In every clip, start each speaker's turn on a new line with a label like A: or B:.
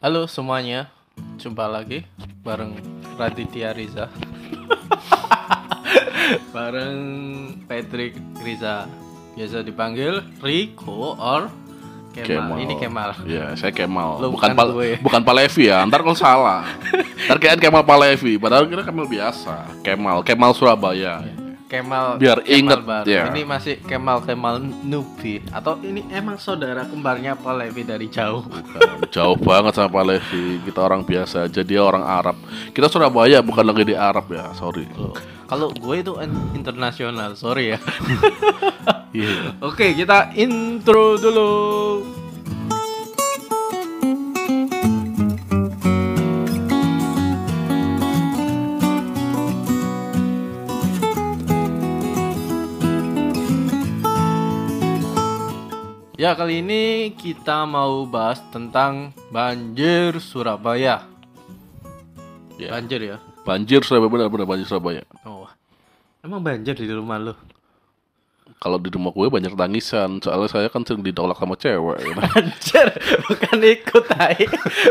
A: Halo semuanya, jumpa lagi bareng Raditya Riza Bareng Patrick Riza Biasa dipanggil Rico or Kemal, Ini Kemal
B: Ya, saya Kemal.
A: Lo
B: bukan
A: bukan gue.
B: bukan Palevi ya. Ntar kalau salah. Ntar kirain Kemal Palevi, padahal kira Kemal biasa. Kemal, Kemal Surabaya.
A: Kemal
B: Biar
A: Kemal
B: inget,
A: baru.
B: ya.
A: Ini masih Kemal Kemal Nubi Atau ini emang saudara kembarnya Pak Levi dari jauh
B: Bukan, jauh banget sama Palevi. Kita orang biasa aja, dia orang Arab. Kita Surabaya bukan lagi di Arab ya, sorry.
A: Loh, Kalau gue itu in- internasional, sorry ya
B: Iya.
A: Oke, kita intro dulu. Ya, kali ini kita mau bahas tentang banjir Surabaya.
B: Ya.
A: Banjir ya.
B: Banjir Surabaya benar-benar banjir Surabaya.
A: Oh. Emang banjir di rumah lu?
B: Kalau di rumah gue banyak tangisan, soalnya saya kan sering ditolak sama cewek. gitu.
A: Banjir, bukan ikut air.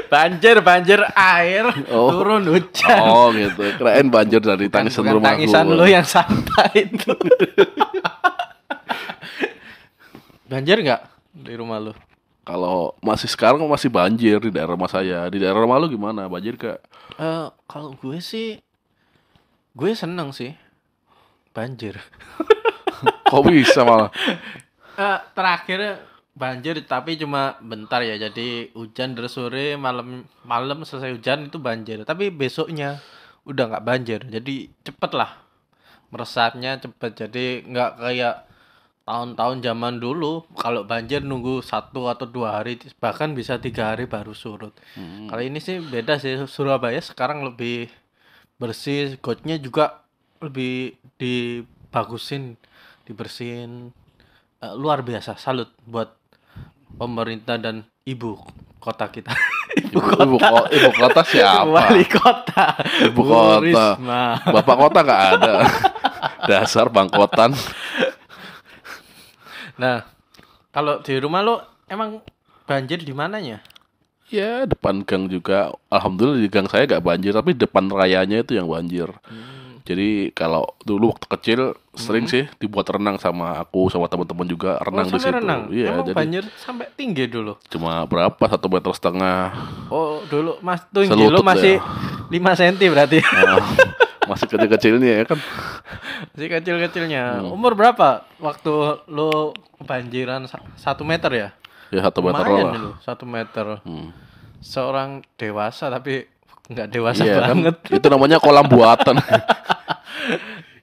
A: Banjir, banjir air
B: Oh.
A: turun hujan.
B: Oh gitu, kirain banjir dari
A: Bukan-
B: tangisan
A: bukan
B: rumah
A: tangisan
B: gue.
A: lu yang sampah itu. banjir nggak di rumah lu?
B: Kalau masih sekarang masih banjir di daerah rumah saya. Di daerah rumah lu gimana? Banjir kak?
A: Eh, kalau gue sih, gue seneng sih banjir.
B: Kok bisa malah?
A: Eh, terakhir banjir tapi cuma bentar ya. Jadi hujan dari sore malam malam selesai hujan itu banjir. Tapi besoknya udah nggak banjir. Jadi cepet lah meresapnya cepet. Jadi nggak kayak tahun-tahun zaman dulu kalau banjir nunggu satu atau dua hari bahkan bisa tiga hari baru surut. Kali ini sih beda sih Surabaya sekarang lebih bersih, gotnya juga lebih dibagusin, dibersihin. Eh, luar biasa, salut buat pemerintah dan ibu kota kita. ibu
B: Ibu, ibu, ko- ibu kota siapa?
A: Wali kota.
B: Ibu
A: Bu
B: kota.
A: Risma.
B: Bapak kota nggak ada. Dasar bangkotan.
A: Nah, kalau di rumah lo emang banjir di mananya?
B: Ya depan gang juga. Alhamdulillah di gang saya nggak banjir, tapi depan rayanya itu yang banjir. Jadi kalau dulu waktu kecil sering sih dibuat renang sama aku sama teman-teman juga renang
A: oh,
B: di situ.
A: renang.
B: Iya,
A: emang
B: jadi
A: banjir sampai tinggi dulu.
B: cuma berapa satu meter setengah.
A: Oh, dulu Mas tinggi lo masih
B: ya.
A: 5 cm berarti.
B: Ah, masih kecil-kecilnya ya kan.
A: Masih kecil-kecilnya.
B: Hmm.
A: Umur berapa waktu lo kebanjiran sa- satu meter ya?
B: Ya satu meter lah.
A: dulu, satu meter.
B: Hmm.
A: Seorang dewasa tapi nggak dewasa
B: Iya kan,
A: banget.
B: itu namanya kolam buatan.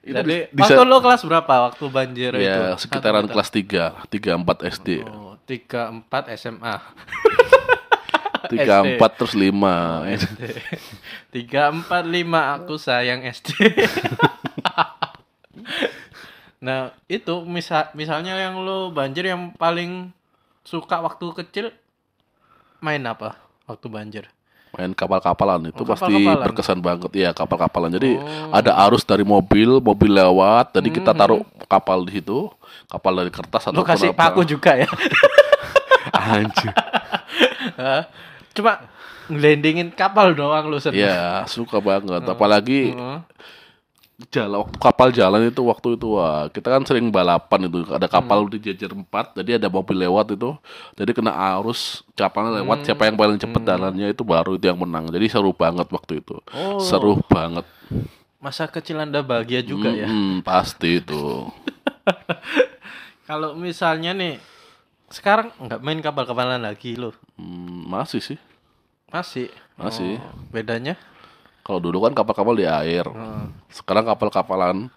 B: Itu
A: Jadi
B: bisa-
A: waktu lo kelas berapa waktu banjir itu?
B: ya
A: Satu
B: sekitaran kelas 3, 3 4 SD.
A: Oh, tiga empat SMA.
B: 3 4 terus 5.
A: Tiga empat lima aku sayang SD. nah itu misal misalnya yang lo banjir yang paling suka waktu kecil main apa waktu banjir?
B: Main kapal-kapalan itu
A: Oh,
B: pasti
A: kapal-kapalan.
B: berkesan banget. Iya, kapal-kapalan. Jadi
A: Oh.
B: ada arus dari mobil, mobil lewat, jadi kita
A: Hmm.
B: taruh kapal di situ, kapal dari kertas atau
A: Lo kasih paku juga ya?
B: Anjir.
A: Cuma ngelendingin kapal doang lo seneng.
B: Iya, suka banget. Apalagi jalan waktu kapal jalan itu waktu itu wah kita kan sering balapan itu. Ada kapal di jajar empat jadi ada mobil lewat itu. Jadi kena arus kapalnya lewat. Siapa yang paling cepet jalannya itu baru itu yang menang. Jadi seru banget waktu itu.
A: Oh.
B: seru banget.
A: Masa kecil anda bahagia juga ya?
B: Mm, pasti itu.
A: Kalau misalnya nih sekarang nggak main kapal-kapalan lagi lo?
B: Hmm, masih sih
A: Masih.
B: Masih.
A: Oh, bedanya?
B: kalau dulu kan kapal-kapal di air
A: Hmm.
B: sekarang kapal-kapalan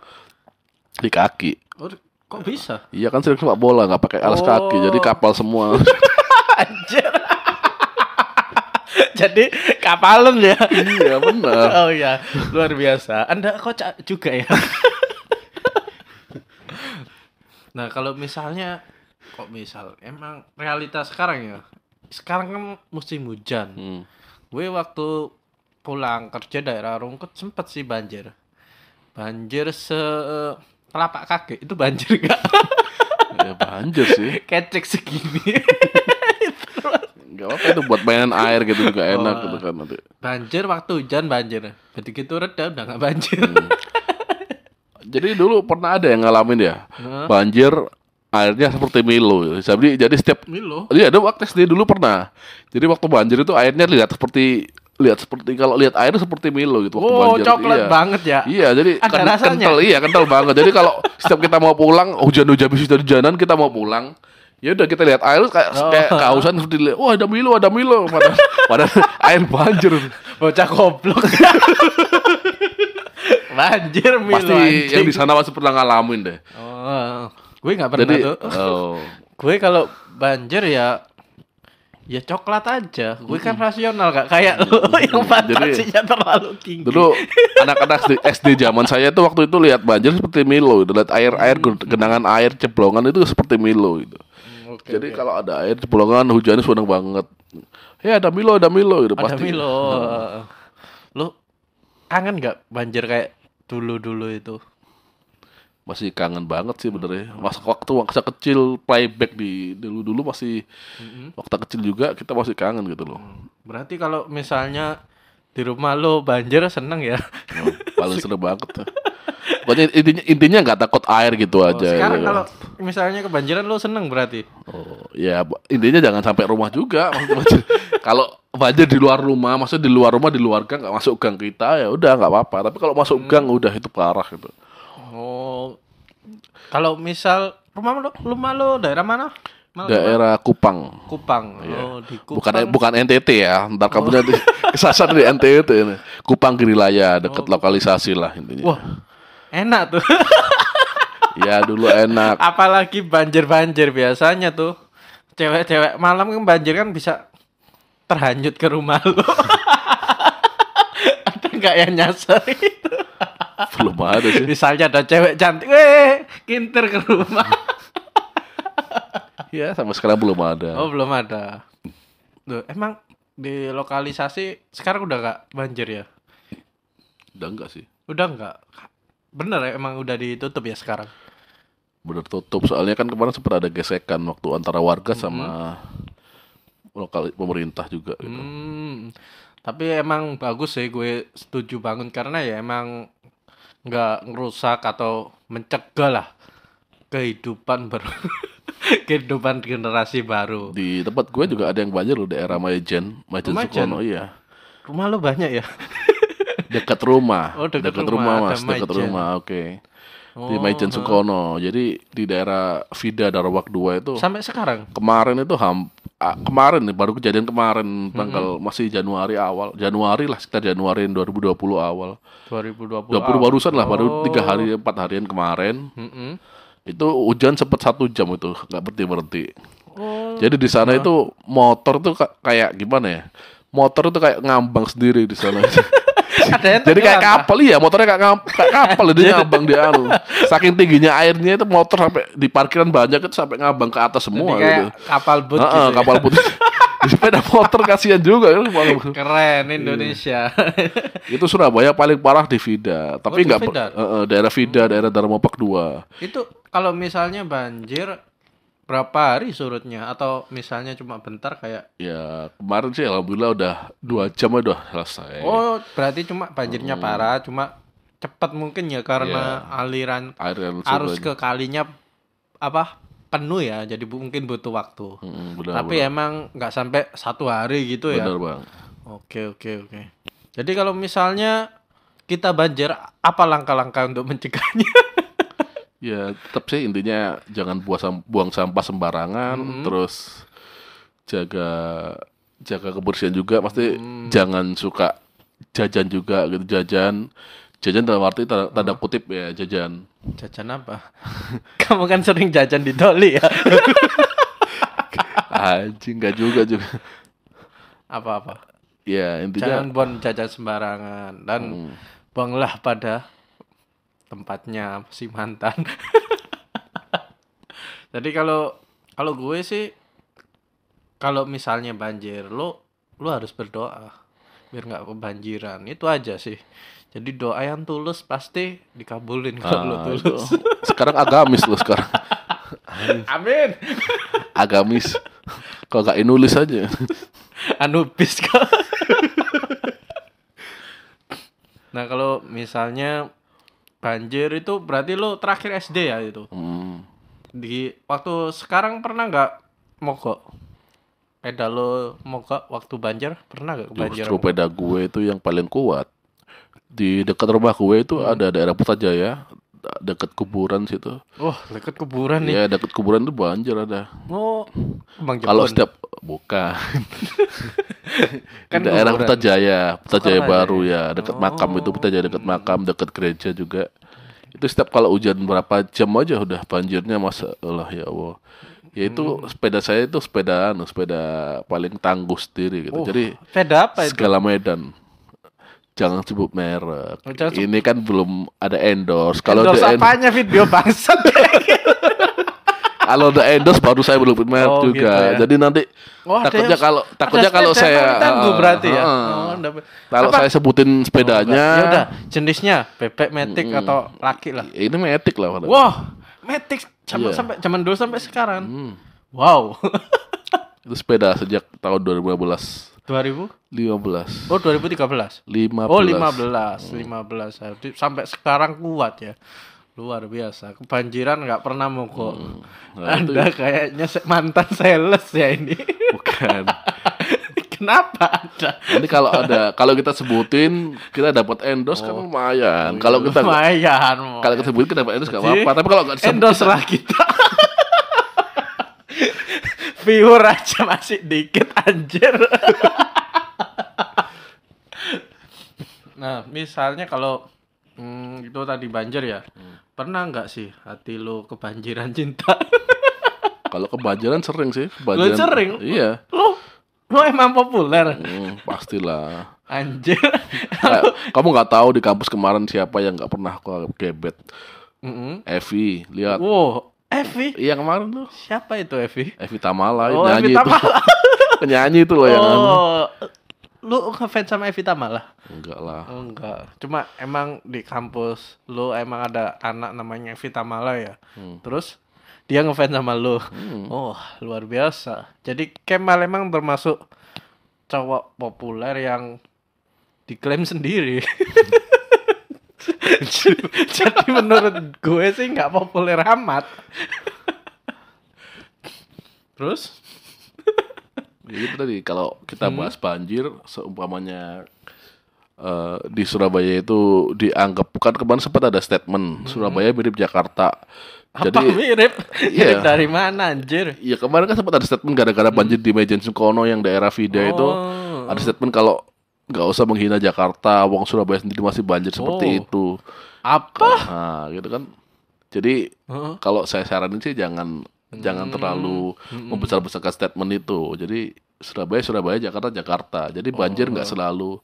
B: di kaki
A: Oh, kok bisa?
B: iya kan sering sepak bola nggak pakai alas kaki jadi
A: Oh.
B: kapal semua
A: Anjir. Jadi kapalen ya.
B: iya benar
A: Oh iya, luar biasa. Anda kocak juga ya. nah, kalau misalnya kok misal emang realitas sekarang ya. Sekarang kan musim hujan.
B: Hmm.
A: Gue waktu pulang kerja daerah Rungkut sempet sih banjir. Banjir se telapak kaki itu banjir gak?
B: ya banjir sih
A: Kecek segini.
B: Gak apa itu buat mainan air gitu juga enak
A: Oh.
B: gitu kan nanti.
A: Banjir waktu hujan banjir. Begitu reda udah nggak banjir.
B: Hmm. Jadi dulu pernah ada yang ngalamin ya
A: Hah?
B: banjir airnya seperti Milo. Jadi jadi setiap
A: Milo.
B: Iya, ada waktu SD dulu pernah. Jadi waktu banjir itu airnya lihat seperti lihat seperti kalau lihat air seperti Milo gitu waktu
A: Oh,
B: banjir.
A: coklat
B: iya.
A: banget ya.
B: Iya, jadi
A: Ada rasanya?
B: kental, iya kental banget. Jadi kalau setiap kita mau pulang, hujan-hujan habis hujan-hujanan kita mau pulang, ya udah kita lihat air kayak
A: Oh.
B: kayak kehausan seperti lihat, wah ada Milo, ada Milo. Padahal, padahal air banjir.
A: Bocah goblok. banjir Milo.
B: Pasti
A: anjing.
B: yang di sana masih pernah ngalamin deh.
A: Oh, gue nggak pernah
B: Jadi,
A: tuh.
B: oh,
A: Gue kalau banjir ya ya coklat aja. Gue kan rasional gak kayak lo yang fantasinya terlalu tinggi.
B: dulu anak-anak SD, SD zaman saya itu waktu itu lihat banjir seperti Milo, gitu. lihat air air genangan air ceblongan itu seperti Milo gitu.
A: Hmm, oke,
B: Jadi
A: oke.
B: kalau ada air ceblongan hujannya seneng banget. Ya ada Milo, ada Milo gitu
A: ada
B: pasti.
A: Milo. Lo kangen nggak banjir kayak dulu-dulu itu?
B: Masih kangen banget sih benernya. Masa waktu waktu kecil playback di dulu-dulu masih waktu kecil juga kita masih kangen gitu loh.
A: Berarti kalau misalnya di rumah lo banjir seneng ya?
B: Oh, paling seru banget. tuh. Pokoknya intinya intinya nggak takut air gitu
A: Oh,
B: aja.
A: sekarang
B: ya.
A: kalau misalnya kebanjiran lo seneng berarti?
B: Oh, ya intinya jangan sampai rumah juga. Kalau banjir di luar rumah, maksudnya di luar rumah di luar gang nggak masuk gang kita ya udah nggak apa-apa. Tapi kalau masuk gang udah itu parah gitu.
A: Oh, kalau misal rumah lo, rumah lo daerah mana?
B: Daerah Kupang.
A: Kupang. Oh, di Kupang.
B: Bukan bukan NTT ya. Ntar kamu nanti kesasar di NTT ini. Kupang Girilaya dekat lokalisasi lah intinya.
A: Wah, enak tuh.
B: Ya dulu enak.
A: Apalagi banjir-banjir biasanya tuh. Cewek-cewek malam kan banjir kan bisa terhanyut ke rumah lo. ada nggak yang nyasar itu?
B: Belum ada sih.
A: Misalnya ada cewek cantik, weh, kinter ke rumah.
B: Ya sampai sekarang belum ada.
A: Oh belum ada. Duh, emang di lokalisasi sekarang udah nggak banjir ya?
B: Udah enggak sih.
A: Udah nggak? Bener ya emang udah ditutup ya sekarang?
B: Bener tutup soalnya kan kemarin sempat ada gesekan waktu antara warga sama lokal pemerintah juga gitu.
A: Hmm, tapi emang bagus sih gue setuju banget karena ya emang nggak ngerusak atau mencegah lah kehidupan baru kehidupan generasi baru.
B: Di tempat gue juga ada yang banjir loh daerah Majen, Majen? Sukono iya.
A: Rumah lo banyak ya?
B: Dekat rumah.
A: Oh, dekat
B: dekat
A: rumah,
B: rumah, Mas, dekat rumah. Oke. Di
A: Oh,
B: Majen Sukono. Jadi di daerah Vida Darawak 2 itu
A: Sampai sekarang?
B: kemarin itu ham kemarin nih baru kejadian kemarin tanggal masih Januari awal Januari lah sekitar Januari 2020 awal.
A: 2020.
B: 20 barusan lah baru
A: Oh.
B: tiga hari empat harian kemarin.
A: Mm-mm.
B: itu hujan sempat satu jam itu nggak berhenti berhenti
A: Oh,
B: jadi di sana itu motor tuh ka- kayak gimana ya? Motor itu kayak ngambang sendiri di sana jadi kayak kapal iya motornya kayak, kayak kapal dia ngambang di anu. Saking tingginya airnya itu motor sampai di parkiran banyak itu sampai ngambang ke atas
A: Jadi
B: semua
A: kayak
B: gitu.
A: kapal boat
B: Heeh,
A: gitu ya.
B: kapal sepeda motor kasihan juga kan
A: Keren Indonesia.
B: itu Surabaya paling parah di Vida tapi
A: Oh,
B: nggak per- Heeh, daerah Vida daerah Darmopak 2
A: itu kalau misalnya banjir berapa hari surutnya? Atau misalnya cuma bentar kayak
B: ya kemarin sih alhamdulillah udah dua jam aja udah selesai.
A: Oh berarti cuma banjirnya parah cuma cepat mungkin ya karena aliran
B: air yang
A: arus ke kalinya apa penuh ya jadi mungkin butuh waktu.
B: Mm, benar,
A: tapi emang nggak sampai satu hari gitu ya?
B: Benar bang.
A: Oke oke oke. Jadi kalau misalnya kita banjir apa langkah-langkah untuk mencegahnya
B: ya tetap sih intinya jangan buang sam- buang sampah sembarangan
A: Mm-hmm.
B: terus jaga jaga kebersihan juga. Pasti
A: Mm.
B: jangan suka jajan juga gitu jajan. Jajan dalam arti tanda, tanda kutip ya jajan.
A: Jajan apa? Kamu kan sering jajan di Doli ya?
B: Anjing nggak juga juga.
A: Apa-apa?
B: Ya intinya
A: jangan buang jajan sembarangan dan
B: Hmm.
A: buanglah pada tempatnya si mantan. Jadi kalau kalau gue sih kalau misalnya banjir lo lo harus berdoa biar nggak kebanjiran. Itu aja sih. Jadi doa yang tulus pasti dikabulin kalau lo
B: Ah,
A: tulus.
B: itu. sekarang agamis loh sekarang.
A: Amin.
B: Agamis. Kalau nggak nulis aja?
A: Anubis kok. nah, kalau misalnya banjir itu berarti lo terakhir SD ya itu.
B: Hmm.
A: Di waktu sekarang pernah nggak mogok? Peda lo mogok waktu banjir? Pernah nggak banjir?
B: Justru peda gue itu yang paling kuat. Di dekat rumah gue itu
A: Hmm.
B: ada daerah Putrajaya, dekat kuburan situ.
A: Oh, dekat kuburan nih.
B: Ya dekat kuburan itu banjir ada.
A: Oh, Bang
B: Kalau setiap bukan
A: Kan
B: daerah
A: kuburan.
B: Putrajaya, Putrajaya
A: Sukaraya.
B: baru ya, dekat makam itu Putrajaya dekat makam, dekat gereja juga. Itu setiap kalau hujan berapa jam aja udah banjirnya masa Allah ya Allah. Ya itu sepeda saya itu sepeda anu, sepeda paling tangguh sendiri gitu.
A: Oh,
B: Jadi
A: Peda apa itu?
B: segala medan. Jangan sebut merek.
A: Oh, jangan sebut-
B: Ini kan belum ada endorse. Kalau
A: Endorse
B: ada en-
A: apanya video bangsat?
B: kalau ada endorse baru saya belum merek
A: Oh,
B: juga.
A: gitu ya.
B: Jadi nanti
A: Oh, ada
B: takutnya
A: yang-
B: kalau
A: ada
B: takutnya kalau
A: sepeda
B: saya
A: tangguh ya.
B: ah.
A: Oh,
B: Kalau
A: Apa?
B: saya sebutin sepedanya,
A: Ya udah, jenisnya bebek, matic atau laki lah.
B: ini metik lah. padahal.
A: Wah, matic zaman
B: Iya.
A: sampai zaman dulu sampai sekarang.
B: Hmm.
A: Wow.
B: Itu sepeda sejak tahun 2015.
A: 2000?
B: 15.
A: Oh, 2013.
B: 15.
A: Oh, 15, 15. Jadi sampai sekarang kuat ya. Luar biasa. Kebanjiran nggak pernah mogok.
B: Nah, itu
A: Anda kayaknya se- mantan sales ya ini.
B: bukan.
A: Kenapa Anda?
B: Nanti kalau ada kalau kita sebutin kita dapat endorse kan lumayan. Kalau kita
A: Oh. lumayan.
B: Kalau kita sebutin kita dapat endorse nggak apa-apa. Tapi kalau nggak
A: endorse lah kita. Viewer aja masih dikit anjir. nah, misalnya kalau hmm, itu tadi banjir ya. Pernah nggak sih hati lu kebanjiran cinta?
B: kalau kebanjiran sering sih. Kebanjiran,
A: sering?
B: Iya.
A: lu lu emang populer
B: Hmm, pastilah.
A: anjir.
B: Kayak, kamu nggak tahu di kampus kemarin siapa yang nggak pernah aku gebet.
A: Mm-mm.
B: Evi, lihat.
A: Wow, Evi.
B: Iya kemarin tuh.
A: Siapa itu Evi?
B: Evi Tamala
A: Oh, Evi
B: itu.
A: Tamala.
B: Penyanyi itu loh yang anu.
A: Oh, lu ngefans sama Evi Tamala?
B: Enggak lah.
A: Oh, enggak. Cuma emang di kampus lu emang ada anak namanya Evi Tamala ya.
B: Hmm.
A: Terus dia ngefans sama lu. Oh, luar biasa. Jadi Kemal emang termasuk cowok populer yang diklaim sendiri. Jadi menurut gue sih nggak populer amat. Terus?
B: Ya itu tadi kalau
A: Hmm.
B: kita bahas banjir seumpamanya eh, di Surabaya itu dianggap kan kemarin sempat ada statement Surabaya mirip Jakarta.
A: Hmm. Apa
B: Jadi
A: mirip?
B: Iya.
A: Mirip dari mana anjir?
B: ya kemarin kan sempat ada statement gara-gara banjir di Mejen Sukono yang daerah Vida itu
A: Oh.
B: ada statement kalau nggak usah menghina Jakarta, wong Surabaya sendiri masih banjir seperti
A: Oh.
B: itu.
A: Apa?
B: Nah, gitu kan. Jadi
A: Heeh.
B: kalau saya saranin sih jangan jangan terlalu membesar-besarkan statement itu. Jadi Surabaya Surabaya Jakarta Jakarta. Jadi banjir nggak selalu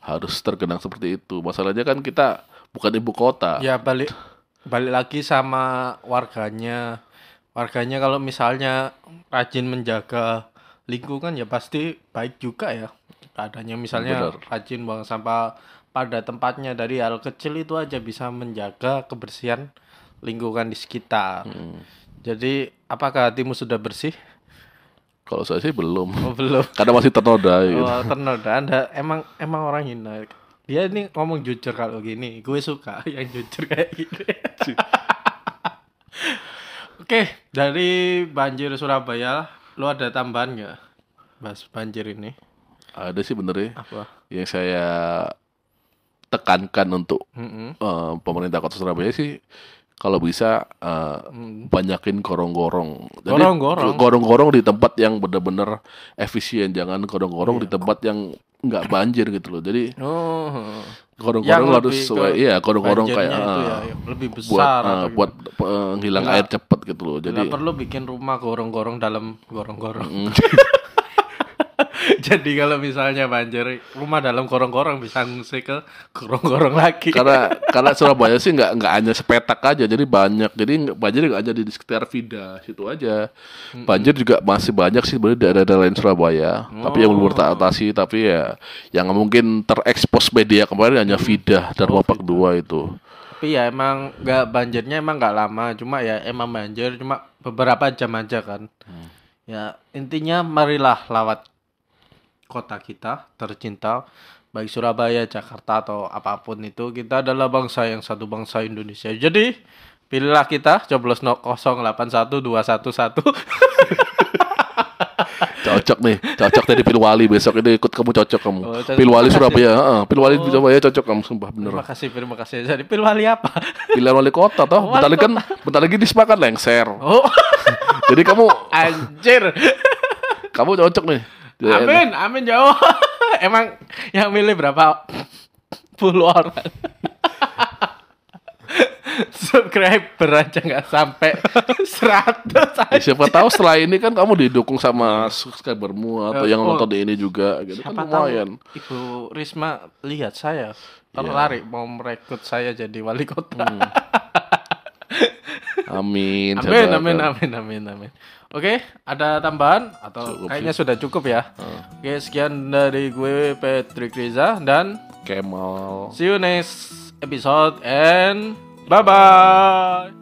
B: harus tergenang seperti itu. Masalahnya kan kita bukan ibu kota.
A: Ya balik balik lagi sama warganya. Warganya kalau misalnya rajin menjaga lingkungan ya pasti baik juga ya. Adanya misalnya
B: Benar.
A: rajin buang sampah pada tempatnya dari hal kecil itu aja bisa menjaga kebersihan lingkungan di sekitar. Jadi apakah hatimu sudah bersih?
B: Kalau saya sih belum.
A: Oh, belum.
B: Karena masih ternoda gitu.
A: Oh, ternoda. Anda emang emang orang hina. Dia ini ngomong jujur kalau gini. Gue suka yang jujur kayak gini. Oke, dari banjir Surabaya, lu ada tambahan nggak? Bahas banjir ini.
B: Ada sih bener ya.
A: Apa?
B: Yang saya tekankan untuk
A: Mm-mm.
B: eh, pemerintah kota Surabaya sih kalau bisa eh, banyakin gorong-gorong. Jadi,
A: Gorong-gorong?
B: di tempat yang benar-benar efisien, jangan gorong-gorong di tempat yang nggak banjir gitu loh. Jadi
A: Oh.
B: gorong-gorong harus sesuai, iya gorong-gorong kayak eh,
A: ya, yang lebih
B: buat
A: besar
B: eh,
A: atau
B: buat penghilang
A: Nggak-
B: air cepet gitu loh.
A: Jadi
B: Jadi
A: perlu bikin rumah gorong-gorong dalam gorong-gorong. Jadi kalau misalnya banjir rumah dalam gorong-gorong bisa ngungsi ke gorong-gorong lagi.
B: karena karena Surabaya sih nggak nggak hanya sepetak aja, jadi banyak. Jadi banjir nggak aja di sekitar Vida situ aja. Banjir juga masih banyak sih sebenarnya di daerah-daerah lain Surabaya. Tapi yang belum teratasi, tapi ya yang mungkin terekspos media kemarin hanya Vida dan Wapak 2 itu.
A: Tapi ya emang nggak banjirnya emang nggak lama, cuma ya emang banjir cuma beberapa jam aja kan.
B: Hmm.
A: Ya intinya marilah lawat kota kita tercinta baik Surabaya, Jakarta atau apa pun itu kita adalah bangsa yang satu bangsa Indonesia. Jadi pilihlah kita coblos no 081211
B: Cocok nih, cocok dari Pilwali besok ini ikut kamu cocok kamu.
A: Oh, cocok.
B: Pilwali. Surabaya, heeh. Pilwali Surabaya cocok kamu sumpah bener.
A: Terima kasih, terima kasih. Jadi pilwali apa?
B: Pilihan wali kota toh.
A: Wali
B: Bentar lagi kan bentar lagi disepakati lengser.
A: Oh,
B: Jadi kamu
A: anjir.
B: kamu cocok nih. Jadi,
A: Amin, amin jauh. Emang yang milih berapa puluh orang? Subscriber aja nggak sampai 100
B: Ya, siapa tahu setelah ini kan kamu didukung sama subscribermu atau
A: Eh,
B: yang
A: oh.
B: nonton di ini juga gitu kan
A: Siapa tahu
B: lumayan.
A: Ibu Risma lihat saya tertarik mau merekrut saya jadi wali kota.
B: Hmm. Amin.
A: Amin, amin, amin, amin, amin. Oke, ada tambahan atau
B: Cukup
A: kayaknya sudah cukup ya? Oke, sekian dari gue Patrick Riza dan
B: Kemal.
A: see you next episode and bye bye.